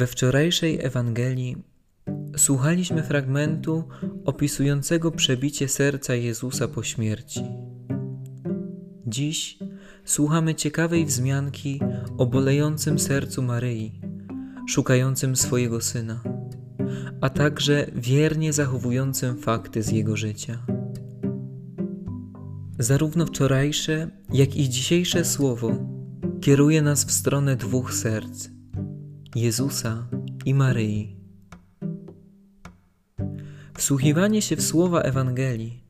We wczorajszej Ewangelii słuchaliśmy fragmentu opisującego przebicie serca Jezusa po śmierci. Dziś słuchamy ciekawej wzmianki o bolejącym sercu Maryi, szukającym swojego syna, a także wiernie zachowującym fakty z jego życia. Zarówno wczorajsze, jak i dzisiejsze słowo kieruje nas w stronę dwóch serc Jezusa i Maryi. Wsłuchiwanie się w słowa Ewangelii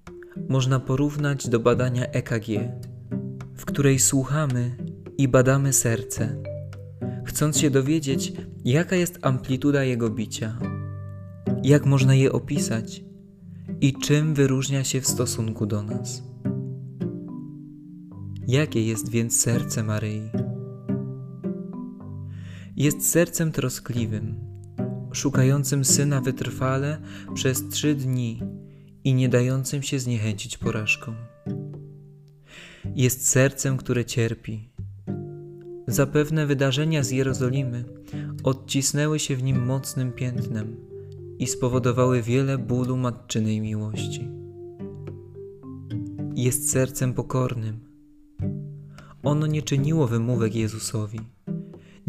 można porównać do badania EKG, w której słuchamy i badamy serce, chcąc się dowiedzieć, jaka jest amplituda jego bicia, jak można je opisać i czym wyróżnia się w stosunku do nas. Jakie jest więc serce Maryi? Jest sercem troskliwym, szukającym syna wytrwale przez trzy dni i nie dającym się zniechęcić porażką. Jest sercem, które cierpi. Zapewne wydarzenia z Jerozolimy odcisnęły się w nim mocnym piętnem i spowodowały wiele bólu matczynej miłości. Jest sercem pokornym. Ono nie czyniło wymówek Jezusowi,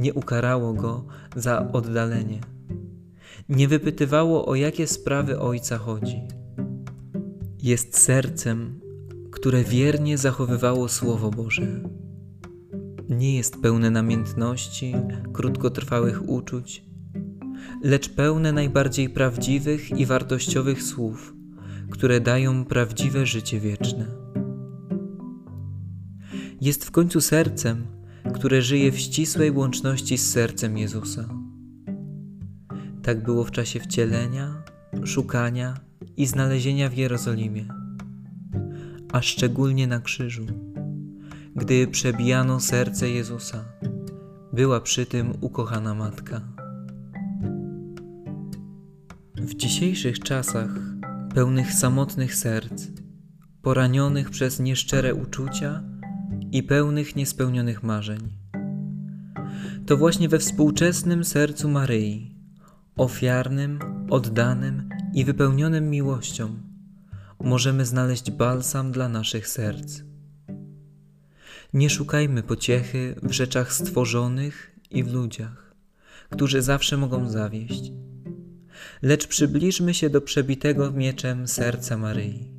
nie ukarało go za oddalenie, nie wypytywało o jakie sprawy Ojca chodzi. Jest sercem, które wiernie zachowywało Słowo Boże. Nie jest pełne namiętności, krótkotrwałych uczuć, lecz pełne najbardziej prawdziwych i wartościowych słów, które dają prawdziwe życie wieczne. Jest w końcu sercem, które żyje w ścisłej łączności z sercem Jezusa. Tak było w czasie wcielenia, szukania i znalezienia w Jerozolimie, a szczególnie na krzyżu, gdy przebijano serce Jezusa. Była przy tym ukochana matka. W dzisiejszych czasach, pełnych samotnych serc, poranionych przez nieszczere uczucia i pełnych niespełnionych marzeń, to właśnie we współczesnym sercu Maryi, ofiarnym, oddanym i wypełnionym miłością, możemy znaleźć balsam dla naszych serc. Nie szukajmy pociechy w rzeczach stworzonych i w ludziach, którzy zawsze mogą zawieść lecz przybliżmy się do przebitego mieczem serca Maryi.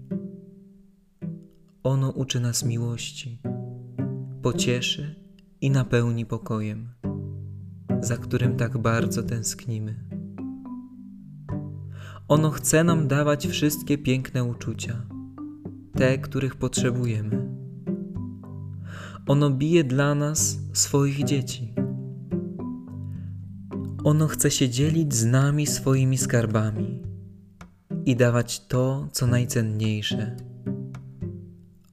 Ono uczy nas miłości, pocieszy i napełni pokojem, za którym tak bardzo tęsknimy. Ono chce nam dawać wszystkie piękne uczucia, te, których potrzebujemy. Ono bije dla nas swoich dzieci ono chce się dzielić z nami swoimi skarbami i dawać to, co najcenniejsze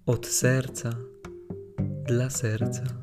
od serca dla serca.